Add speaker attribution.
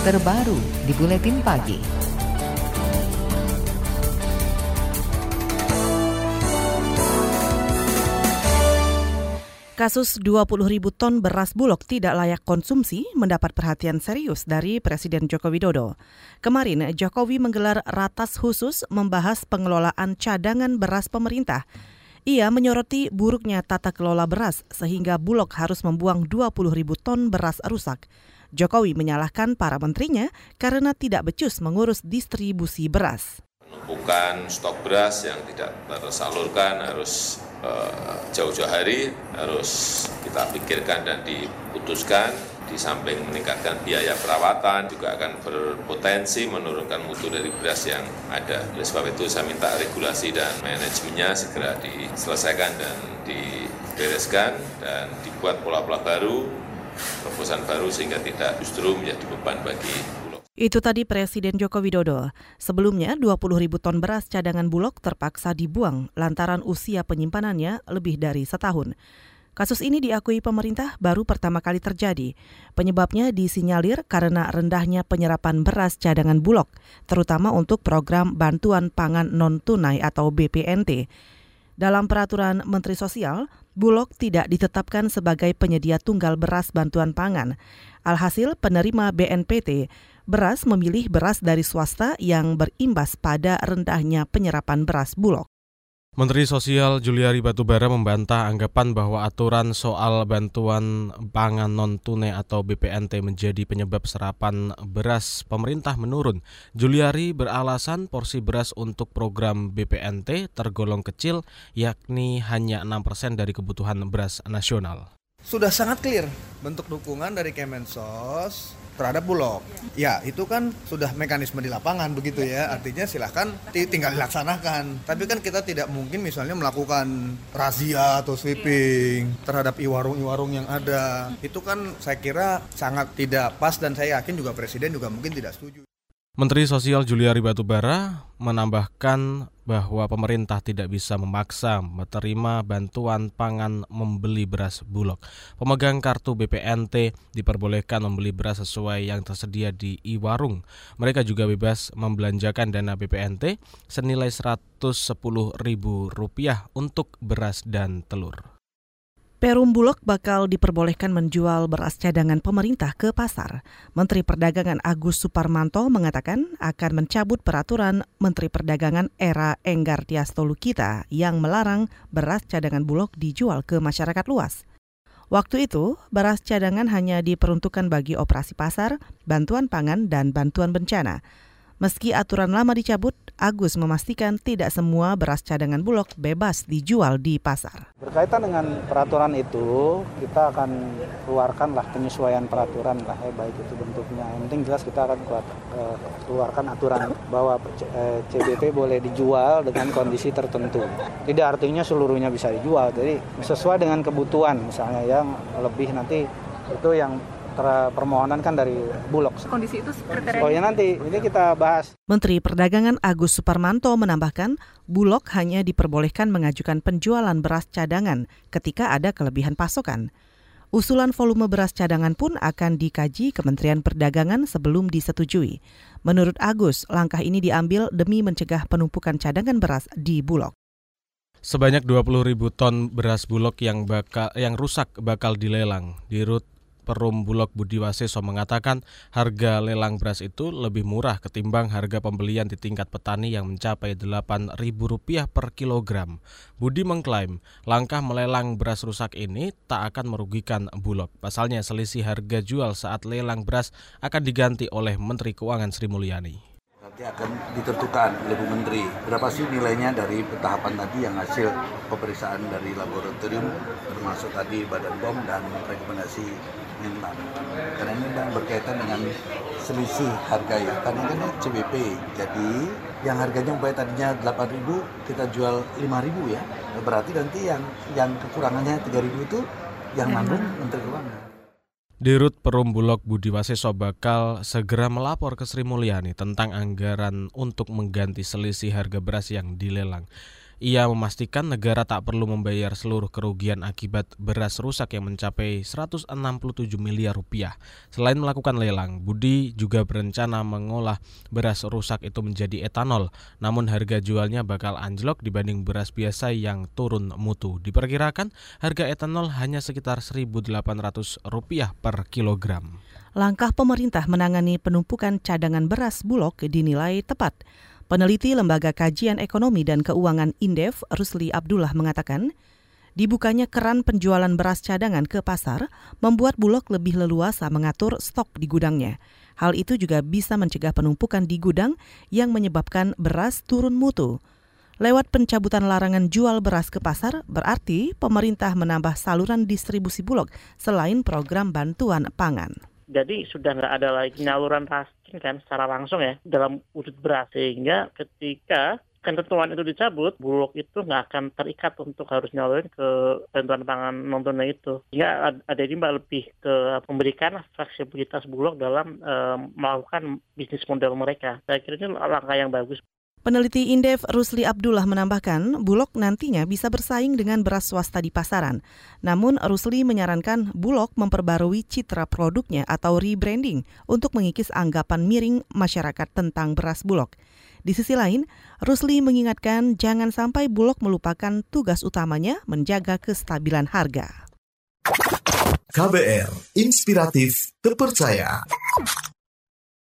Speaker 1: terbaru di Buletin Pagi. Kasus 20 ribu ton beras bulog tidak layak konsumsi mendapat perhatian serius dari Presiden Joko Widodo. Kemarin, Jokowi menggelar ratas khusus membahas pengelolaan cadangan beras pemerintah. Ia menyoroti buruknya tata kelola beras sehingga Bulog harus membuang 20 ribu ton beras rusak. Jokowi menyalahkan para menterinya karena tidak becus mengurus distribusi beras.
Speaker 2: Penumpukan stok beras yang tidak tersalurkan harus Eh, jauh-jauh hari harus kita pikirkan dan diputuskan di samping meningkatkan biaya perawatan juga akan berpotensi menurunkan mutu dari beras yang ada. Oleh sebab itu saya minta regulasi dan manajemennya segera diselesaikan dan dibereskan dan dibuat pola-pola baru, terobosan baru sehingga tidak justru menjadi beban bagi
Speaker 1: itu tadi Presiden Joko Widodo. Sebelumnya, 20 ribu ton beras cadangan Bulog terpaksa dibuang lantaran usia penyimpanannya lebih dari setahun. Kasus ini diakui pemerintah baru pertama kali terjadi. Penyebabnya disinyalir karena rendahnya penyerapan beras cadangan Bulog, terutama untuk program Bantuan Pangan Non-Tunai atau BPNT. Dalam peraturan Menteri Sosial, Bulog tidak ditetapkan sebagai penyedia tunggal beras bantuan pangan. Alhasil, penerima BNPT beras memilih beras dari swasta yang berimbas pada rendahnya penyerapan beras Bulog.
Speaker 3: Menteri Sosial Juliari Batubara membantah anggapan bahwa aturan soal bantuan pangan non-tunai atau BPNT menjadi penyebab serapan beras pemerintah menurun. Juliari beralasan porsi beras untuk program BPNT tergolong kecil yakni hanya 6% dari kebutuhan beras nasional.
Speaker 4: Sudah sangat clear bentuk dukungan dari Kemensos terhadap Bulog. Ya, itu kan sudah mekanisme di lapangan begitu ya. Artinya silahkan tinggal dilaksanakan. Tapi kan kita tidak mungkin misalnya melakukan razia atau sweeping terhadap iwarung-iwarung yang ada. Itu kan saya kira sangat tidak pas dan saya yakin juga Presiden juga mungkin tidak setuju.
Speaker 3: Menteri Sosial Juliari Batubara menambahkan bahwa pemerintah tidak bisa memaksa menerima bantuan pangan membeli beras bulog. Pemegang kartu BPNT diperbolehkan membeli beras sesuai yang tersedia di e-warung. Mereka juga bebas membelanjakan dana BPNT senilai Rp110.000 untuk beras dan telur.
Speaker 1: Perum Bulog bakal diperbolehkan menjual beras cadangan pemerintah ke pasar. Menteri Perdagangan Agus Suparmanto mengatakan akan mencabut peraturan Menteri Perdagangan era Enggar Tias Tolukita yang melarang beras cadangan Bulog dijual ke masyarakat luas. Waktu itu, beras cadangan hanya diperuntukkan bagi operasi pasar, bantuan pangan, dan bantuan bencana. Meski aturan lama dicabut, Agus memastikan tidak semua beras cadangan Bulog bebas dijual di pasar.
Speaker 5: Berkaitan dengan peraturan itu, kita akan keluarkanlah penyesuaian peraturan lah, ya, baik itu bentuknya. Yang penting jelas kita akan eh, keluarkan aturan bahwa CBP eh, boleh dijual dengan kondisi tertentu. Tidak artinya seluruhnya bisa dijual, jadi sesuai dengan kebutuhan misalnya yang lebih nanti itu yang permohonan kan dari Bulog. Kondisi itu kriteria. Oh ya nanti ini kita bahas.
Speaker 1: Menteri Perdagangan Agus Suparmanto menambahkan, Bulog hanya diperbolehkan mengajukan penjualan beras cadangan ketika ada kelebihan pasokan. Usulan volume beras cadangan pun akan dikaji Kementerian Perdagangan sebelum disetujui. Menurut Agus, langkah ini diambil demi mencegah penumpukan cadangan beras di Bulog.
Speaker 3: Sebanyak 20 ribu ton beras bulog yang bakal yang rusak bakal dilelang. Dirut Perum Bulog Budi Waseso mengatakan harga lelang beras itu lebih murah ketimbang harga pembelian di tingkat petani yang mencapai Rp8.000 per kilogram. Budi mengklaim langkah melelang beras rusak ini tak akan merugikan Bulog. Pasalnya selisih harga jual saat lelang beras akan diganti oleh Menteri Keuangan Sri Mulyani
Speaker 6: nanti akan ditentukan oleh Bu Menteri. Berapa sih nilainya dari tahapan tadi yang hasil pemeriksaan dari laboratorium termasuk tadi badan bom dan rekomendasi Minta. karena ini berkaitan dengan selisih harga ya. Kan ini CBP jadi yang harganya umpamanya tadinya 8.000 kita jual 5.000 ya. Berarti nanti yang yang kekurangannya 3.000 itu yang nanggung Menteri Keuangan
Speaker 3: Dirut Perum Bulog Budi Waseso bakal segera melapor ke Sri Mulyani tentang anggaran untuk mengganti selisih harga beras yang dilelang. Ia memastikan negara tak perlu membayar seluruh kerugian akibat beras rusak yang mencapai 167 miliar rupiah. Selain melakukan lelang, Budi juga berencana mengolah beras rusak itu menjadi etanol, namun harga jualnya bakal anjlok dibanding beras biasa yang turun mutu. Diperkirakan harga etanol hanya sekitar 1.800 rupiah per kilogram.
Speaker 1: Langkah pemerintah menangani penumpukan cadangan beras bulog dinilai tepat. Peneliti Lembaga Kajian Ekonomi dan Keuangan Indef, Rusli Abdullah mengatakan, dibukanya keran penjualan beras cadangan ke pasar membuat Bulog lebih leluasa mengatur stok di gudangnya. Hal itu juga bisa mencegah penumpukan di gudang yang menyebabkan beras turun mutu. Lewat pencabutan larangan jual beras ke pasar, berarti pemerintah menambah saluran distribusi Bulog selain program bantuan pangan.
Speaker 7: Jadi sudah nggak ada lagi nyaluran ras kan secara langsung ya dalam udut beras sehingga ketika ketentuan itu dicabut, Bulog itu nggak akan terikat untuk harus nyalurin ke bantuan pangan non tunai itu. Ya ada ini mbak lebih ke memberikan fleksibilitas Bulog dalam e, melakukan bisnis model mereka. Saya kira ini langkah yang bagus.
Speaker 1: Peneliti Indef Rusli Abdullah menambahkan, Bulog nantinya bisa bersaing dengan beras swasta di pasaran. Namun Rusli menyarankan Bulog memperbarui citra produknya atau rebranding untuk mengikis anggapan miring masyarakat tentang beras Bulog. Di sisi lain, Rusli mengingatkan jangan sampai Bulog melupakan tugas utamanya menjaga kestabilan harga.
Speaker 8: KBR, inspiratif, terpercaya.